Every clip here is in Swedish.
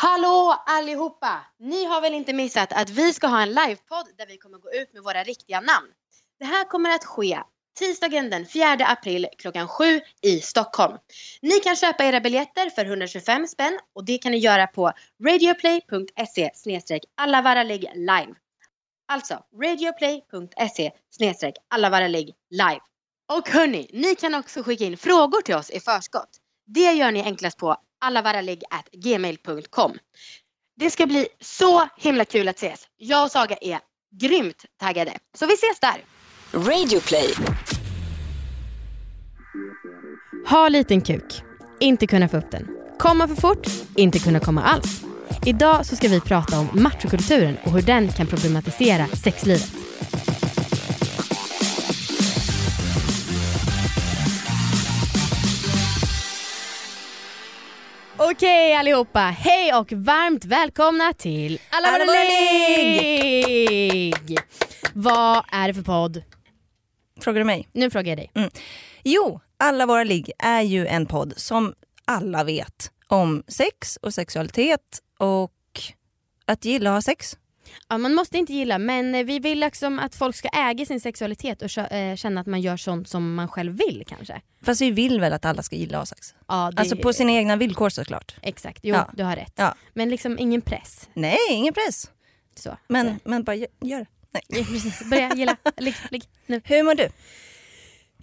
Hallå allihopa! Ni har väl inte missat att vi ska ha en livepodd där vi kommer gå ut med våra riktiga namn. Det här kommer att ske tisdagen den 4 april klockan 7 i Stockholm. Ni kan köpa era biljetter för 125 spänn och det kan ni göra på radioplay.se allavaralig live. Alltså radioplay.se allavaralig live. Och hörni, ni kan också skicka in frågor till oss i förskott. Det gör ni enklast på allavaralig.gmail.com. Det ska bli så himla kul att ses. Jag och Saga är grymt taggade. Så vi ses där. Radioplay. Ha liten kuk. Inte kunna få upp den. Komma för fort. Inte kunna komma alls. Idag så ska vi prata om machokulturen och hur den kan problematisera sexlivet. Okej allihopa, hej och varmt välkomna till Alla våra ligg! Vad är det för podd? Frågar du mig? Nu frågar jag dig. Jo, Alla våra ligg är ju en podd som alla vet om sex och sexualitet och att gilla att ha sex. Ja, man måste inte gilla men eh, vi vill liksom att folk ska äga sin sexualitet och eh, känna att man gör sånt som man själv vill kanske. Fast vi vill väl att alla ska gilla att ha sex? Ja, det, Alltså på sina egna villkor såklart. Exakt, jo Ja. du har rätt. Ja. Men liksom ingen press. Nej, ingen press. Så. Men, Så. men bara gö- gör det. Nej. Börja gilla, ligg, ligg nu. Hur mår du?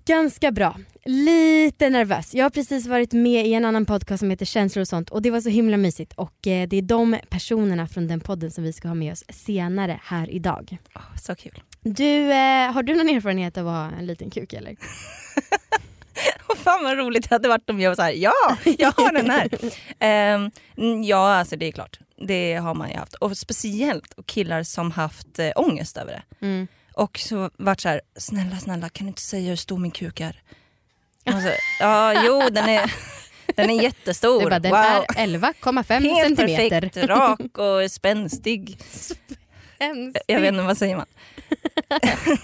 Ganska bra. Lite nervös. Jag har precis varit med i en annan podcast som heter Känslor och sånt och det var så himla mysigt och eh, det är de personerna från den podden som vi ska ha med oss senare här idag. Åh, så kul. Du, eh, har du någon erfarenhet av att ha en liten kuk eller? Åh, fan vad roligt det hade varit om jag var så här, ja, jag har den här. Mm, ja, alltså det är klart. Det har man ju haft. Och speciellt och killar som haft eh, ångest över det. Mm. Och så vart så här, snälla snälla kan du inte säga hur stor min kuk är? Så, ja, jo den är, den är jättestor. Bara, den wow. är 11,5 Helt centimeter. perfekt, rak och spänstig. Jag vet inte, vad säger man?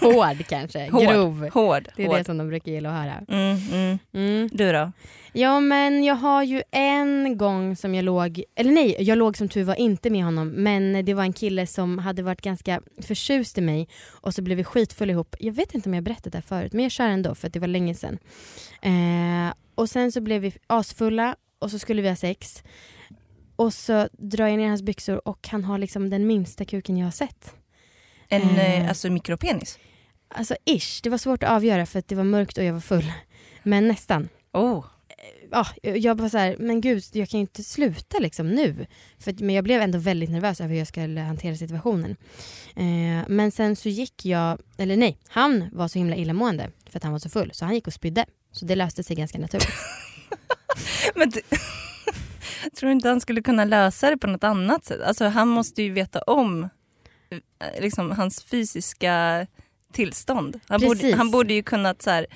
Hård kanske, Hård. grov. Hård. Det är hård. det som de brukar gilla att höra. Mm, mm. Mm. Du då? Ja men jag har ju en gång som jag låg, eller nej jag låg som tur var inte med honom men det var en kille som hade varit ganska förtjust i mig och så blev vi skitfulla ihop. Jag vet inte om jag berättat det här förut men jag kör ändå för att det var länge sedan. Eh, och sen så blev vi asfulla och så skulle vi ha sex. Och så drar jag ner hans byxor och han har liksom den minsta kuken jag har sett. En Eh. eh, alltså mikropenis? Alltså ish, det var svårt att avgöra för att det var mörkt och jag var full. Men nästan. Oh. ja, jag bara så här, men gud, jag kan ju inte sluta liksom nu. För, men jag blev ändå väldigt nervös över hur jag skulle hantera situationen. Eh, men sen så gick jag, eller nej, han var så himla illamående för att han var så full så han gick och spydde. Så det löste sig ganska naturligt. Men tror du inte han skulle kunna lösa det på något annat sätt? Alltså han måste ju veta om eh, liksom, hans fysiska tillstånd. Han borde, han borde ju kunnat så här,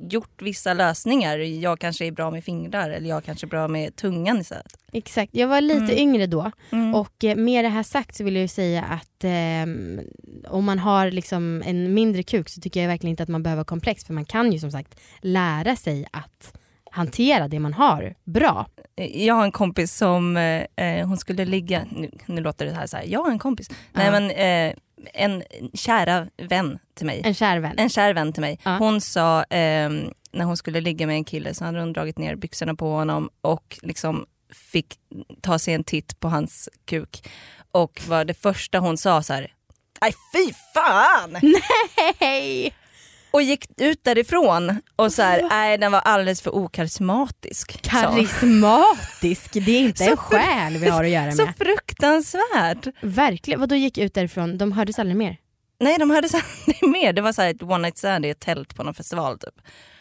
gjort vissa lösningar. Jag kanske är bra med fingrar eller jag kanske är bra med tungan istället. Exakt, jag var lite Mm. yngre då. Mm. Och eh, med det här sagt så vill jag ju säga att ehm, om man har liksom en mindre kuk så tycker jag verkligen inte att man behöver komplex för man kan ju som sagt lära sig att hantera det man har bra. Jag har en kompis som, eh, eh, hon skulle ligga, nu, nu låter det här så här, jag har en kompis. Nej Ja. men eh, en kära vän till mig. En kär vän. En kär vän till mig. Ja. Hon sa ehm, när hon skulle ligga med en kille så hade hon dragit ner byxorna på honom och liksom fick ta sig en titt på hans kuk. Och var det första hon sa så här, nej fy fan! Hej! Och gick ut därifrån och så här, nej den var alldeles för okarismatisk. Karismatisk, det är inte Så en själ vi har att göra Så med. fruktansvärt. Verkligen, vad då gick ut därifrån? De hördes aldrig mer? Nej de så här, mer, det var så här ett one night stand i ett tält på någon festival typ.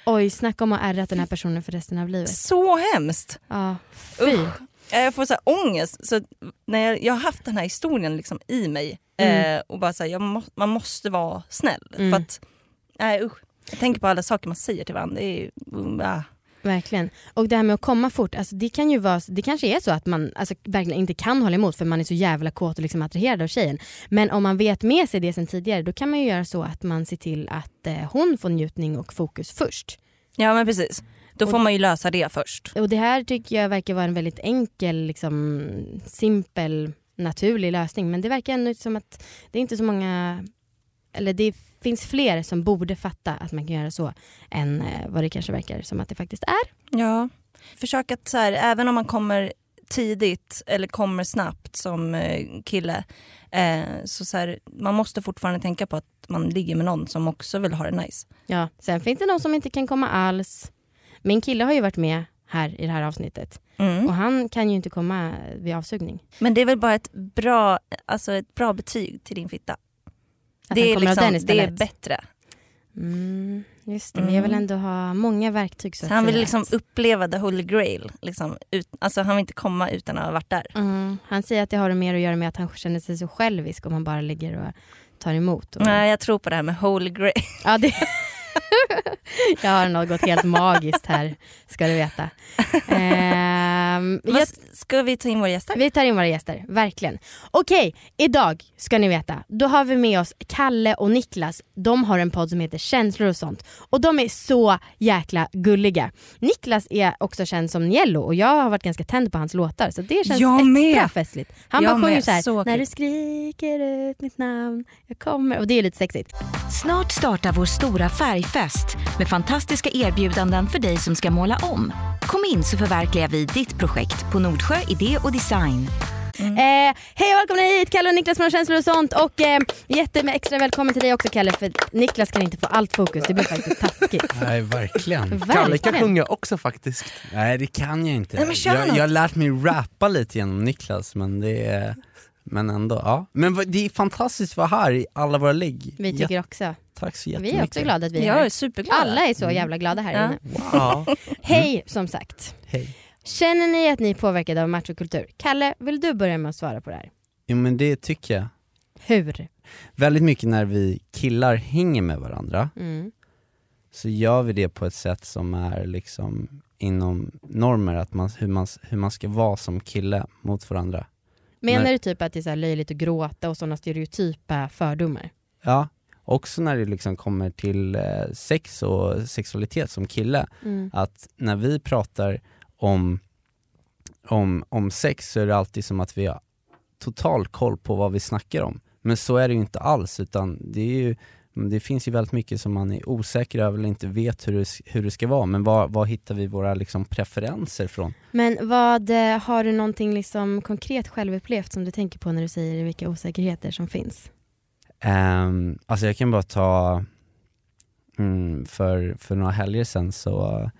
Oj, snacka om att ha ärrat den här personen för resten av livet. Så hemskt. Ja, fy. Usch. Jag får så här ångest. Så när jag, jag har haft den här historien liksom i mig Mm. eh, och bara så här, må, man måste vara snäll. Mm. För att, nej usch. Jag tänker på alla saker man säger till varandra. Det är, ju- ah. Verkligen. Och det här med att komma fort, alltså det kan ju vara, det kanske är så att man alltså, verkligen inte kan hålla emot för man är så jävla kåt och liksom attraherad av tjejen. Men om man vet med sig det sen tidigare då kan man ju göra så att man ser till att eh, hon får njutning och fokus först. Ja men precis. Då Och- får man ju lösa det först. Och det här tycker jag verkar vara en väldigt enkel, liksom, simpel, naturlig lösning. Men det verkar ändå som att det är inte så många, eller det finns fler som borde fatta att man kan göra så än eh, vad det kanske verkar som att det faktiskt är. Ja. Försök att så här, även om man kommer tidigt eller kommer snabbt som eh, kille, eh, så, så här, man måste fortfarande tänka på att man ligger med någon som också vill ha det nice. Ja, sen finns det de som inte kan komma alls. Min kille har ju varit med här i det här avsnittet Mm. och han kan ju inte komma vid avsugning. Men det är väl bara ett bra, alltså ett bra betyg till din fitta. Att det, är liksom, det är bättre. Mm, just det, men jag vill Mm. ändå ha många verktyg så Så han vill liksom uppleva the holy grail. Liksom, ut, alltså han vill inte komma utan att ha varit där. Mm, han säger att det har mer att göra med att han känner sig så självisk om han bara ligger och tar emot. Och... Nej, jag tror på det här med holy grail. Ja, det... jag har något helt magiskt här, ska du veta. Ehm, jag... Vad- Ska vi ta in våra gäster? Vi tar in våra gäster, verkligen. Okej, idag ska ni veta, då har vi med oss Kalle och Niklas. De har en podd som heter Känslor och sånt. Och de är så jäkla gulliga. Niklas är också känd som Niello och jag har varit ganska tänd på hans låtar så det känns Jag extra med. festligt. Han Jag bara sjunger med. så här, Så när du skriker ut mitt namn, jag kommer. Och det är lite sexigt. Snart startar vår stora färgfest med fantastiska erbjudanden för dig som ska måla om. Kom in så förverkligar vi ditt projekt på Nordsjö Idé och Design. Eh, hej och välkomna hit Kalle och Niklas från Känslor och sånt och eh, jätte extra välkommen till dig också Kalle för Niklas kan inte få allt fokus, det blir faktiskt taskigt. Nej, verkligen. Verkligen. Kalle kan sjunga också faktiskt. Nej det kan jag inte. Nej, jag, jag har lärt mig rappa lite genom Niklas men det är men ändå, ja. Men det är fantastiskt att vara här i alla våra ligg. Vi tycker också. Tack så Vi jättemycket. är också glada att vi är Jag är här. superglad. Alla är så jävla glada här Ja. inne. Ja. Hej som sagt. Hej. Känner ni att ni är påverkade av machokultur? Kalle, vill du börja med att svara på det här? Jo men det tycker jag. Hur? Väldigt mycket när vi killar hänger med varandra Mm. så gör vi det på ett sätt som är liksom inom normer, att man, hur, man, hur man ska vara som kille mot varandra. Menar Nej. du typ att det är så löjligt att gråta och sådana stereotypa fördomar? Ja, också när det liksom kommer till eh, sex och sexualitet som kille. Mm. att när vi pratar om, om, om sex så är det alltid som att vi har total koll på vad vi snackar om. Men så är det ju inte alls, utan det, är ju, det finns ju väldigt mycket som man är osäker över eller inte vet hur det, hur det ska vara. Men var, var hittar vi våra liksom preferenser från? Men vad, eh, har du någonting liksom konkret självupplevt som du tänker på när du säger vilka osäkerheter som finns? Um, alltså jag kan bara ta, mm, för, för några helger sedan så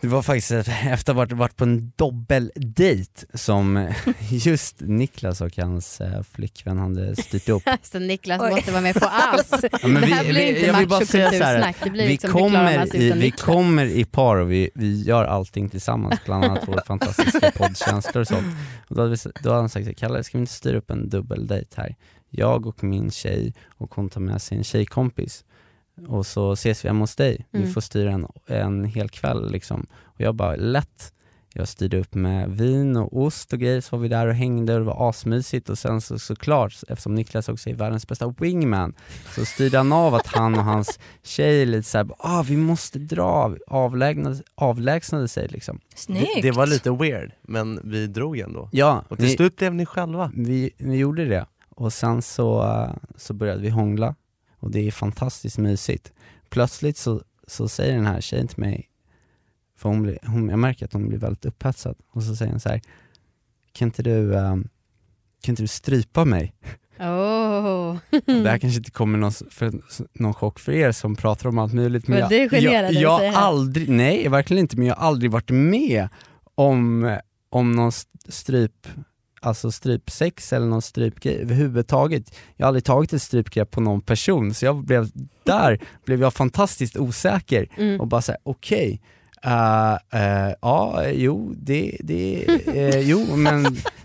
det var faktiskt efter att ha varit, varit på en dubbeldejt som just Niklas och hans eh, flickvän hade styrt upp. Så Niklas Oj. måste vara med på allt. Ja, men det här vi- blir vi- inte jag vill bara säga så här, machokultursnack, det blir Vi liksom kommer, i, vi kommer i par och vi, vi gör allting tillsammans, bland annat vår fantastiska podd Känslor och sånt. Och då, hade vi, då hade han sagt, Kalle ska vi inte styra upp en dubbeldejt här? Jag och min tjej och hon tar med sig en tjejkompis och så ses vi hemma hos dig. Mm. Vi får styra en, en hel kväll liksom. Och jag bara, lätt. Jag styrde upp med vin och ost och grejer, så var vi där och hängde och det var asmysigt och sen så såklart, eftersom Niklas också är världens bästa wingman, så styrde han av att han och hans tjej lite såhär, ah, vi måste dra, avlägsnade, avlägsnade sig liksom. Snyggt. Det, det var lite weird, men vi drog ändå. Ja, Och till ni, slut blev ni själva. vi, vi gjorde det. Och sen så, så började vi hångla och det är fantastiskt mysigt. Plötsligt så, så säger den här tjejen till mig, för hon blir, hon, jag märker att hon blir väldigt upphetsad, och så säger hon så här, kan inte du, eh, kan inte du strypa mig? Oh. Det här kanske inte kommer någon, för, någon chock för er som pratar om allt möjligt Men jag, generad jag, jag har det. aldrig, nej verkligen inte, men jag har aldrig varit med om, om någon stryp, alltså strypsex eller någon strypgrej överhuvudtaget. Jag har aldrig tagit ett strypgrepp på någon person, så jag blev, där blev jag fantastiskt osäker Mm. och bara såhär, okej, eh, eh, ja, jo, det, det, eh, jo men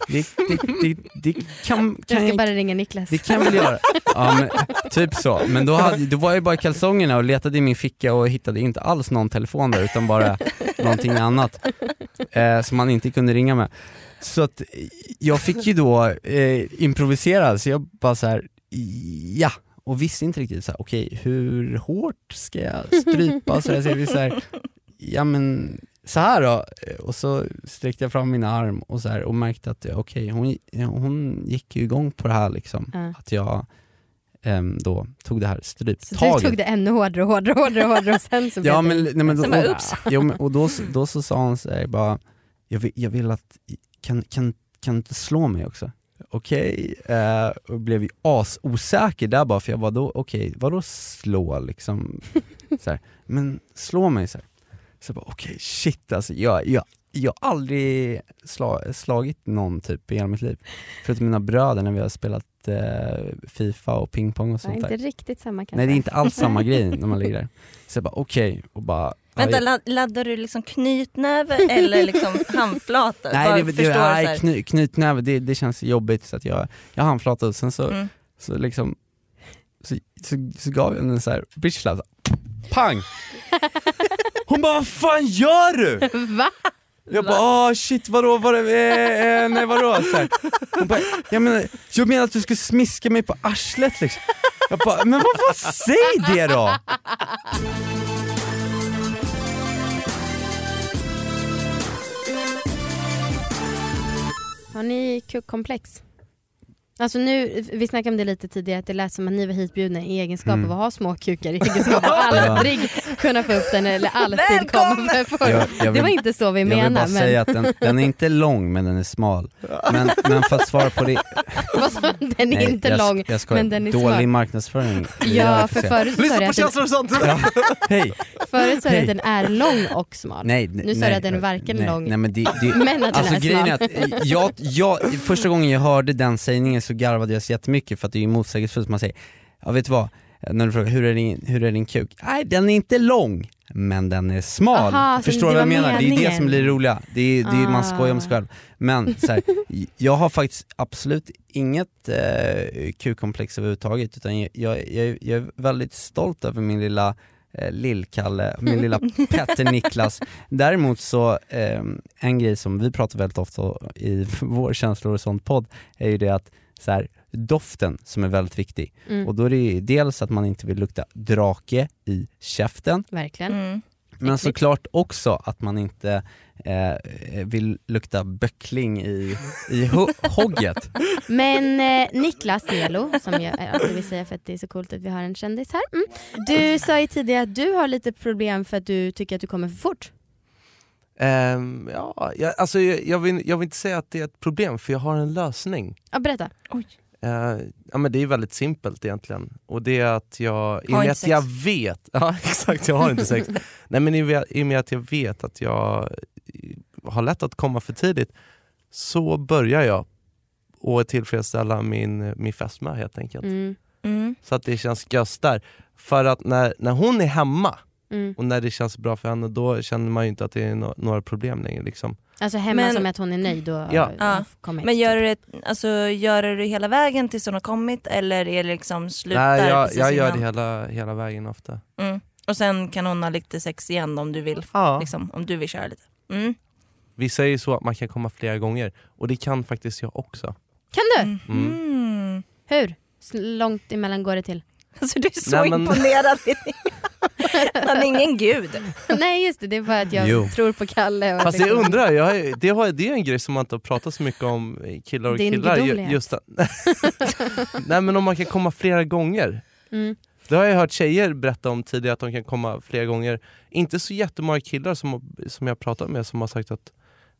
det, det, det, det kan, Jag kan ska jag bara ringa Niklas. det kan väl göra. Ja, men, typ så. Men då, hade, då var jag bara i kalsongerna och letade i min ficka och hittade inte alls någon telefon där utan bara någonting annat eh, som man inte kunde ringa med. Så att eh, jag fick ju då eh, improvisera, så jag bara så här, ja, och visste inte riktigt så här, okej hur hårt ska jag strypa? Så så jag, så här, ja men så här då, och så sträckte jag fram min arm och, så här, och märkte att okej, hon, hon gick ju igång på det här liksom, Ja. att jag ehm, då tog det här Så du stryptaget. tog det ännu hårdare och hårdare och hårdare, hårdare och sen så Ja blev men, det... nej, men då, "Oops." jo, men, och då, då så sa hon så här, bara, jag vill, jag vill att, kan, kan, kan du inte slå mig också? Okej, eh, och blev ju asosäker där bara för jag var då, okej vadå slå liksom? så här, men slå mig så här. Så jag bara okej shit alltså, jag, jag, jag har aldrig sla, slagit någon typ i hela mitt liv. Förutom mina bröder när vi har spelat eh, Fifa och pingpong och Ja, sånt inte där. riktigt samma kanske. Nej det är inte alls samma grej när man ligger där. Så jag bara okej, och bara Vänta, laddar du liksom knytnäve eller liksom handflata? Nej, det, det, förstår så nej kny, knytnäve, det, det känns jobbigt så att jag, jag handflatade och sen så, Mm. så liksom så, så, så gav jag henne en så här bitch pang! Hon bara vad fan gör du? Va? Jag bara åh shit vadå, vadå eh, eh, nej vadå? Så här. Hon bara, jag menar, jag menar att du ska smiska mig på arslet liksom. Jag bara, men vad, vad säg det då! Har ni kukkomplex? Alltså nu, vi snackade om det lite tidigare, att det lät som att ni var hitbjudna i egenskap Mm. av att ha små kukar, i egenskap av aldrig kunna få upp den eller alltid komma Jag, jag Det var inte så vi jag vill bara menade, men säga att den, den är inte lång men den är smal. Men, men för att svara på det, den är Nej, inte jag, lång. jag men den är Dålig smal. marknadsföring. det är Ja, för förut sa Lyssna du på att den, känslor och sånt! Ja, hej! förut sa du att den är lång och smal. Nej, Nu sa nej, du att den är varken nej, lång Nej, men det, det, men att den alltså är grejen smal. är att eh, jag, jag, första gången jag hörde den sägningen så garvade jag så jättemycket för att det är motsägelsefullt, man säger, ja vet du vad, när du frågar hur är din, hur är din kuk? Nej den är inte lång, men den är smal. Aha, Förstår du vad jag menar? Det är det meningen. som blir det roliga, det är, det är, man skojar med sig Ah. själv. Men så här, jag har faktiskt absolut inget eh, kukkomplex överhuvudtaget, utan jag, jag, jag, jag är väldigt stolt över min lilla eh, Lill-Kalle, min lilla Petter Niklas. Däremot så, eh, en grej som vi pratar väldigt ofta i vår känslor och sånt podd är ju det att så här, doften som är väldigt viktig. Mm, Och då är det ju dels att man inte vill lukta drake i käften, verkligen. Mm. men Äckligt. såklart också att man inte eh, vill lukta böckling i, i ho- hogget. Men eh, Niklas Nelo, som jag eh, alltid vill säga för att det är så coolt att vi har en kändis här. Mm. Du sa ju tidigare att du har lite problem för att du tycker att du kommer för fort. Ehm, ja, jag, alltså, jag, jag, vill, jag vill inte säga att det är ett problem, för jag har en lösning. Ja, berätta. Eh, ja, men det är väldigt simpelt egentligen. Och det är att jag, i och med inte att sex. jag vet, ja exakt jag har inte sex. Nej men i och med- att jag vet att jag eh, har lätt att komma för tidigt, så börjar jag och tillfredsställa min, min fästmö helt enkelt. Mm. Mm. Så att det känns göss där. För att när, när hon är hemma Mm. och när det känns bra för henne, då känner man ju inte att det är no- några problem längre. Liksom. Alltså hemma Men- som att hon är nöjd och Ja. Ja. kommit. Men gör du, det, alltså, gör du det hela vägen tills hon har kommit eller är det liksom slutar Nej, jag, precis jag gör det hela, hela vägen ofta. Mm. Och sen kan hon ha lite sex igen om du vill, Ja. liksom, om du vill köra lite. Mm. Vi säger så att man kan komma flera gånger, och det kan faktiskt jag också. Kan du? Mm. Mm. Mm. Hur? Långt emellan går det till? Alltså du är så Nej, men- imponerad. Han är ingen gud. Nej just det, det är bara att jag Jo. tror på Kalle. Och Fast jag undrar, jag, har- det, har, det är en grej som man inte har pratat så mycket om, eh, killar och Din killar. gudomlighet. Just att, Nej men om man kan komma flera gånger. Mm. Det har jag hört tjejer berätta om tidigare, att de kan komma flera gånger. Inte så jättemånga killar som, har- som jag pratat med som har sagt att,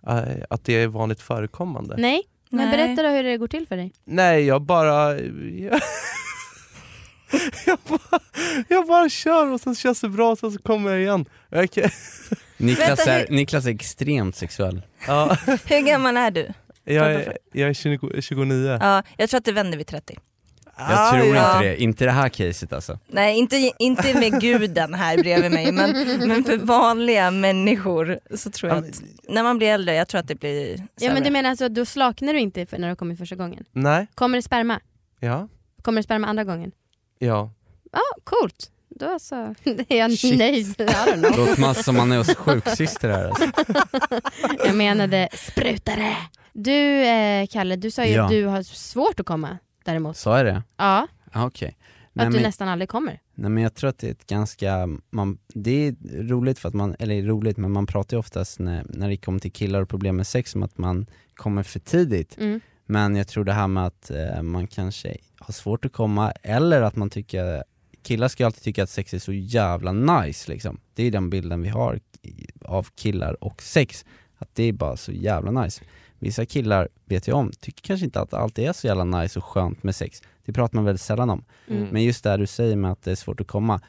eh, att det är vanligt förekommande. Nej, men Nej. berätta då hur det går till för dig. Nej, jag bara... Jag, jag, bara jag bara kör och sen känns det bra och sen så kommer jag igen. Kan, Niklas är, Niklas är extremt sexuell. ja, Hur gammal är du? jag, är, jag är 20, 29. Ja, jag tror att det vänder vid 30. Jag tror ja. inte det, inte det här caset alltså. Nej, inte, inte med guden här bredvid mig, men, men för vanliga människor så tror jag Ja, att när man blir äldre, jag tror att det blir Ja sämre. men du menar alltså, då slaknar du inte för när du kommer första gången? Nej, Kommer det sperma? ja, Kommer det sperma andra gången? ja. Ja, coolt. Då så är jag Shit. nöjd. Låter man som man är hos sjuksyster här alltså. Jag menade sprutare. Du eh, Kalle, du sa ju Ja. att du har svårt att komma däremot. Sa jag det? Ja. Ja, Okej. Nej, att du men- nästan aldrig kommer. Nej men jag tror att det är ett ganska, man, det är roligt för att man, eller roligt men man pratar ju oftast när, när det kommer till killar och problem med sex om att man kommer för tidigt. Mm. Men jag tror det här med att eh, man kanske har svårt att komma, eller att man tycker, killar ska ju alltid tycka att sex är så jävla nice liksom. Det är den bilden vi har av killar och sex, att det är bara så jävla nice. Vissa killar, vet jag om, tycker kanske inte att alltid är så jävla nice och skönt med sex. Det pratar man väldigt sällan om. Mm. Men just det du säger med att det är svårt att komma.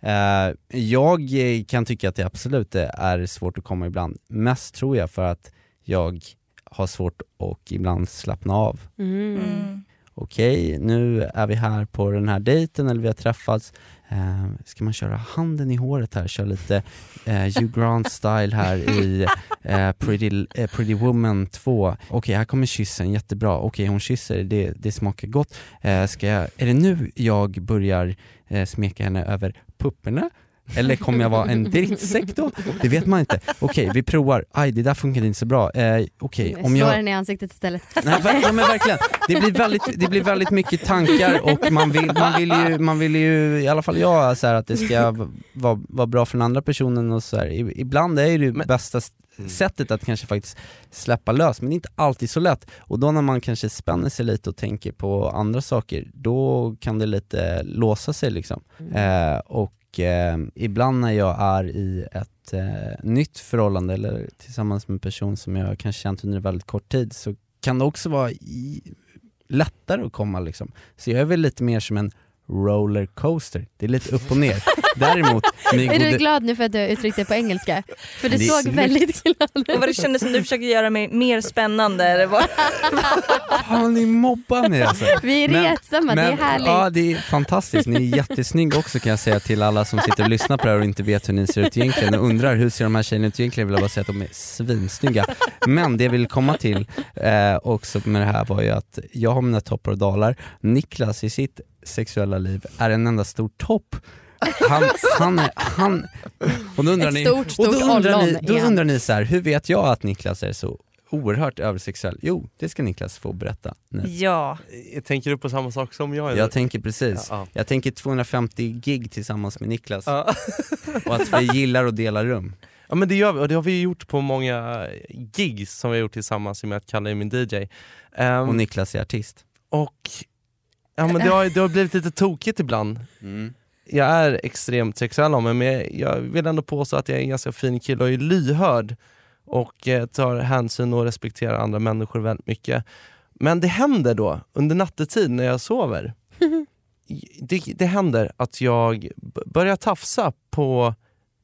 Eh, jag kan tycka att det absolut är svårt att komma ibland. Mest tror jag för att jag har svårt att ibland slappna av. Mm. Mm. Okej, nu är vi här på den här dejten eller vi har träffats. Eh, ska man köra handen i håret här, köra lite eh, Hugh Grant style här i eh, Pretty, eh, Pretty Woman 2. Okej, här kommer kyssen, jättebra. Okej, hon kysser, det, det smakar gott. Eh, ska jag, är det nu jag börjar eh, smeka henne över pupporna? Eller kommer jag vara en drittsäck då? Det vet man inte. Okej, vi provar. Aj, det där funkade inte så bra. Eh, Okej, om jag... den i ansiktet istället. Nej, ver- ja, men verkligen. Det blir, väldigt, det blir väldigt mycket tankar och man vill, man vill, ju, man vill ju, i alla fall jag, så här, att det ska v- vara vara bra för den andra personen och så här. I- Ibland är det ju Men- bästa s- sättet att kanske faktiskt släppa lös, men det är inte alltid så lätt. Och då när man kanske spänner sig lite och tänker på andra saker, då kan det lite låsa sig liksom. Eh, och eh, ibland när jag är i ett eh, nytt förhållande eller tillsammans med en person som jag kanske känt under en väldigt kort tid så kan det också vara i, lättare att komma liksom. Så jag är väl lite mer som en rollercoaster, det är lite upp och ner. Däremot, min Är du gode... glad nu för att du uttryckte det på engelska? För du Det såg snyggt. väldigt glad Och ut. vad det kändes som du försöker göra mig mer spännande. Eller vad? Fan ni mobbar mig alltså. Vi är Men- retsamma, det är härligt. Ja det är fantastiskt, ni är jättesnygga också kan jag säga till alla som sitter och lyssnar på det här och inte vet hur ni ser ut egentligen och undrar hur ser de här tjejerna ut egentligen, vill jag bara säga att de är svinsnygga. Men det jag vill komma till eh, också med det här var ju att jag har mina toppar och dalar, Niklas i sitt sexuella liv är en enda stor topp. Han, han, är, han, och då undrar Ett ni, stort, och stort då undrar ni, då undrar ni så här, hur vet jag att Niklas är så oerhört översexuell? Jo, det ska Niklas få berätta nu. Ja. Tänker du på samma sak som jag? eller? Jag tänker precis. Ja, Jag tänker 250 gig tillsammans med Niklas ja. och att vi gillar att dela rum. ja men det gör vi, och det har vi gjort på många gigs som vi har gjort tillsammans med att Kalle är min DJ. Ehm, Och Niklas är artist. och ja, men det, har, det har blivit lite tokigt ibland. Jag är extremt sexuell av mig men jag, jag vill ändå påstå att jag är en ganska fin kille och är lyhörd och eh, tar hänsyn och respekterar andra människor väldigt mycket. Men det händer då, under nattetid när jag sover, det, det händer att jag börjar tafsa på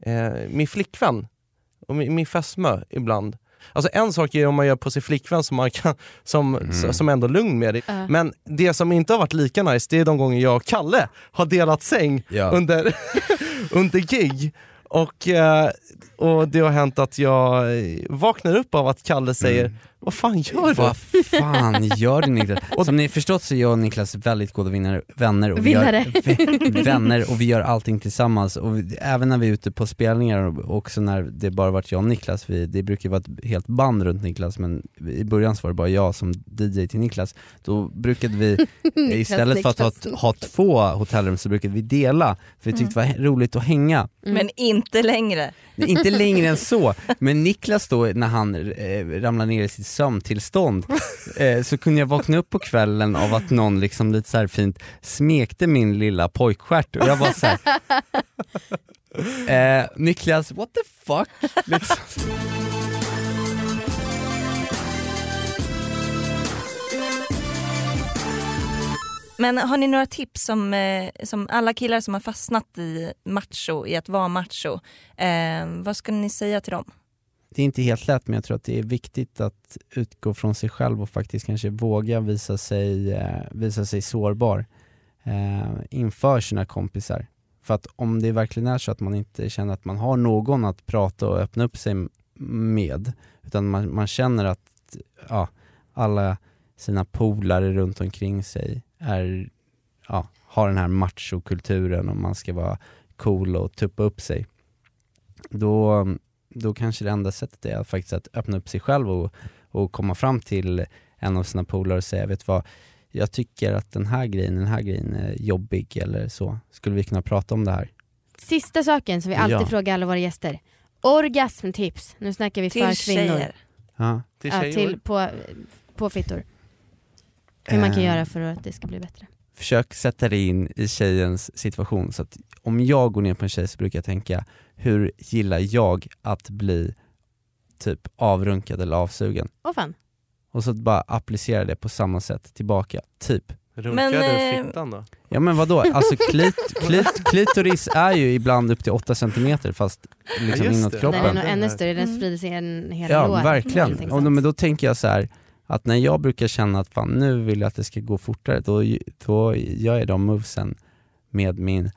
eh, min flickvän och min, min fästmö ibland. Alltså en sak är om man gör på sin flickvän som, man kan, som, Mm. som ändå är lugn med det. Ja. Men det som inte har varit lika nice, det är de gånger jag och Kalle har delat säng Ja. under, under gig. Och, eh, och det har hänt att jag eh, vaknar upp av att Kalle säger Mm. Vad fan gör du? Vad fan gör du Niklas? Som ni förstått så är jag och Niklas väldigt goda vinnare, vänner, och vi Vinnare. Gör, vänner och vi gör allting tillsammans. Och vi, även när vi är ute på spelningar och också när det bara varit jag och Niklas, vi, det brukar vara ett helt band runt Niklas men i början så var det bara jag som DJ till Niklas. Då brukade vi istället för att ha, ha två hotellrum så brukade vi dela, för vi tyckte det var roligt att hänga. Mm. Men inte längre. Nej, Inte längre än så, men Niklas då när han eh, ramlar ner i sitt sömntillstånd eh, så kunde jag vakna upp på kvällen av att någon liksom lite så här fint smekte min lilla pojkstjärt och jag var så här. Eh, Niklas, what the fuck? Liksom. Men har ni några tips som, eh, som alla killar som har fastnat i macho, i att vara macho, eh, vad skulle ni säga till dem? Det är inte helt lätt men jag tror att det är viktigt att utgå från sig själv och faktiskt kanske våga visa sig, eh, visa sig sårbar eh, inför sina kompisar. För att om det verkligen är så att man inte känner att man har någon att prata och öppna upp sig med, utan man, man känner att ja, alla sina polare runt omkring sig är, ja, har den här machokulturen och man ska vara cool och tuppa upp sig. Då, då kanske det enda sättet är att faktiskt att öppna upp sig själv och, och komma fram till en av sina polare och säga, vet du vad, jag tycker att den här grejen, den här grejen är jobbig eller så. Skulle vi kunna prata om det här? Sista saken som vi alltid Ja. frågar alla våra gäster. Orgasmtips. Nu snackar vi Till för kvinnor. tjejer. Ja. Till Ja, tjejer? till, på, på fittor. Hur man kan Eh, göra för att det ska bli bättre. Försök sätta dig in i tjejens situation. Så att om jag går ner på en tjej så brukar jag tänka, hur gillar jag att bli typ avrunkad eller avsugen? Åh fan. Och så bara applicera det på samma sätt tillbaka, typ. Runkar Men, du eh, fittan då? Ja men vadå, alltså klit, klit, klitoris är ju ibland upp till 8 cm fast liksom Ja, inåt det. Den är kroppen. nog ännu här- större, den Mm. sprider sig en hela Ja lår. verkligen, Någonting och då, men då tänker jag så här att när jag brukar känna att fan nu vill jag att det ska gå fortare, då, då gör jag de movesen med min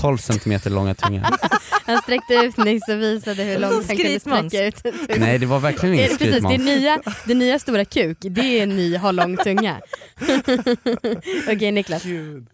12 cm långa tunga. Han sträckte ut nyss och visade hur långt han kunde skrytmåns. sträcka ut tunga. Nej det var verkligen ingen det, precis, det, är skrytmåns. nya, det nya stora kuk, det är ny ha lång tunga. Okej Niklas. Gud.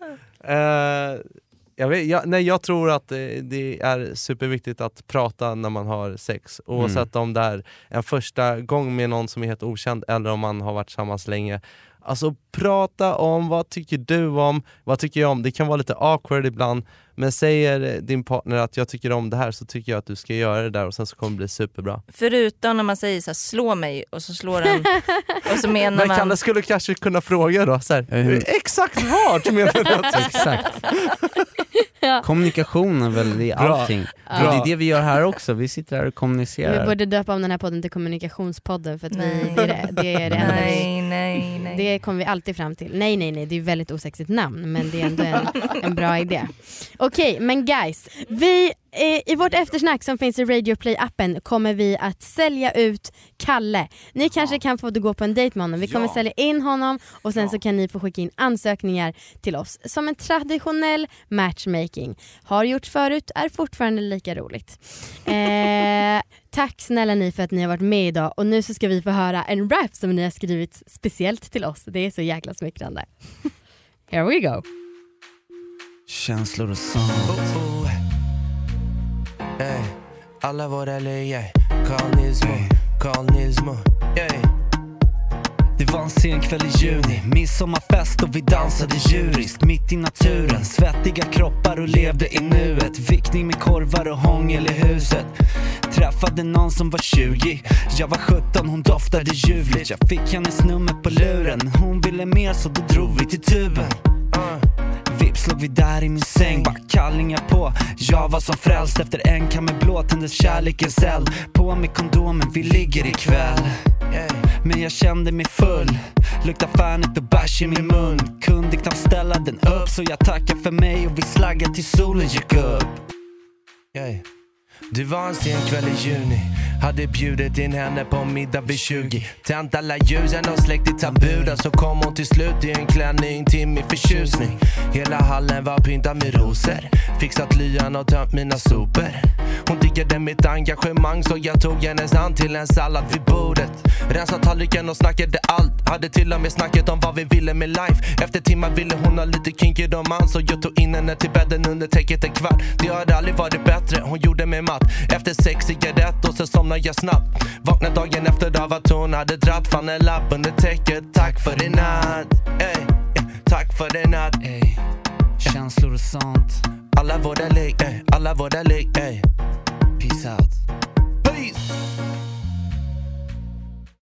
Jag, vet, jag, nej, jag tror att eh, det är superviktigt att prata när man har sex. Oavsett om det är en första gång med någon som är helt okänd eller om man har varit tillsammans länge. Alltså prata om vad tycker du om, vad tycker jag om? Det kan vara lite awkward ibland men säger din partner att jag tycker om det här så tycker jag att du ska göra det där och sen så kommer det bli superbra. Förutom när man säger så här, slå mig och så slår den och så menar Men man Kalle skulle kanske kunna fråga då, så här, hur- exakt vart menar du att Exakt. Ja. Kommunikation är väl Bra. allting. Ja. Och det är det vi gör här också, vi sitter här och Vi kommunicerar. borde döpa om den här podden till kommunikationspodden för att vi, det, det, det är det enda vi nej, nej. Det kommer vi alltid fram till. Nej nej nej, det är ett väldigt osexigt namn men det är ändå en, en bra idé. Okej men guys, vi, i vårt eftersnack som finns i Radio Play appen kommer vi att sälja ut Kalle. Ni kanske kan få gå på en dejt med honom. Vi kommer Ja. sälja in honom och sen så kan ni få skicka in ansökningar till oss som en traditionell matchmaking. Har gjorts förut, är fortfarande lika roligt. Eh, tack snälla ni för att ni har varit med idag och nu så ska vi få höra en rap som ni har skrivit speciellt till oss. Det är så jäkla smickrande. Here we go. Känslor och sånt. Ey, alla våra löjer, Carl Nilsmo, Carl Nilsmo. Ey. Det var en sen kväll i juni, midsommarfest och vi dansade djuriskt mitt i naturen. Svettiga kroppar och levde i nuet. Vickning med korvar och hångel i huset. Träffade någon som var 20, jag var 17, hon doftade ljuvligt. Jag fick hennes nummer på luren, hon ville mer så då drog vi till tuben. Slog vi där i min säng, bara kallingar på. Jag var som frälst efter en kamme blå tändes kärlekens eld På med kondomen, vi ligger ikväll. Men jag kände mig full. Lukta' fanet och bärs i min mun. Kunde knappt ställa den upp så jag tackar för mig och vi slaggade till solen gick upp. Det var en sen kväll i juni. Hade bjudit in henne på middag vid 20 Tänt alla ljusen och släckt i taburen Så kom hon till slut i en klänning till min förtjusning. Hela hallen var pyntad med rosor. Fixat lyan och tömt mina sopor. Hon diggade mitt engagemang så jag tog hennes hand till en sallad vid bordet. Rensade tallriken och snackade allt. Hade till och med snacket om vad vi ville med life. Efter timmar ville hon ha lite kinky romans Så jag tog in henne till bädden under täcket en kvart. Det har aldrig varit bättre, hon gjorde mig matt. Efter sex cigaretter och så somnade jag snabbt Vaknade dagen efter av att hon hade dratt Fann en lapp under täcket. Tack för i natt Ey, Tack för i natt Ey, känslor och sånt. Alla våra ligg, ey, alla våra ligg, ey. Peace out